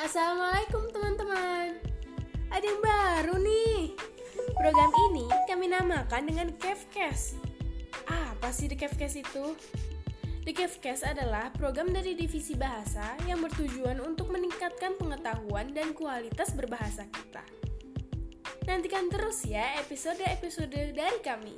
Assalamualaikum teman-teman. Ada yang baru nih. Program ini kami namakan dengan Kevcast Apa sih The Kevcast itu? The Kevcast adalah program dari divisi bahasa yang bertujuan untuk meningkatkan pengetahuan dan kualitas berbahasa kita. Nantikan terus ya episode-episode dari kami.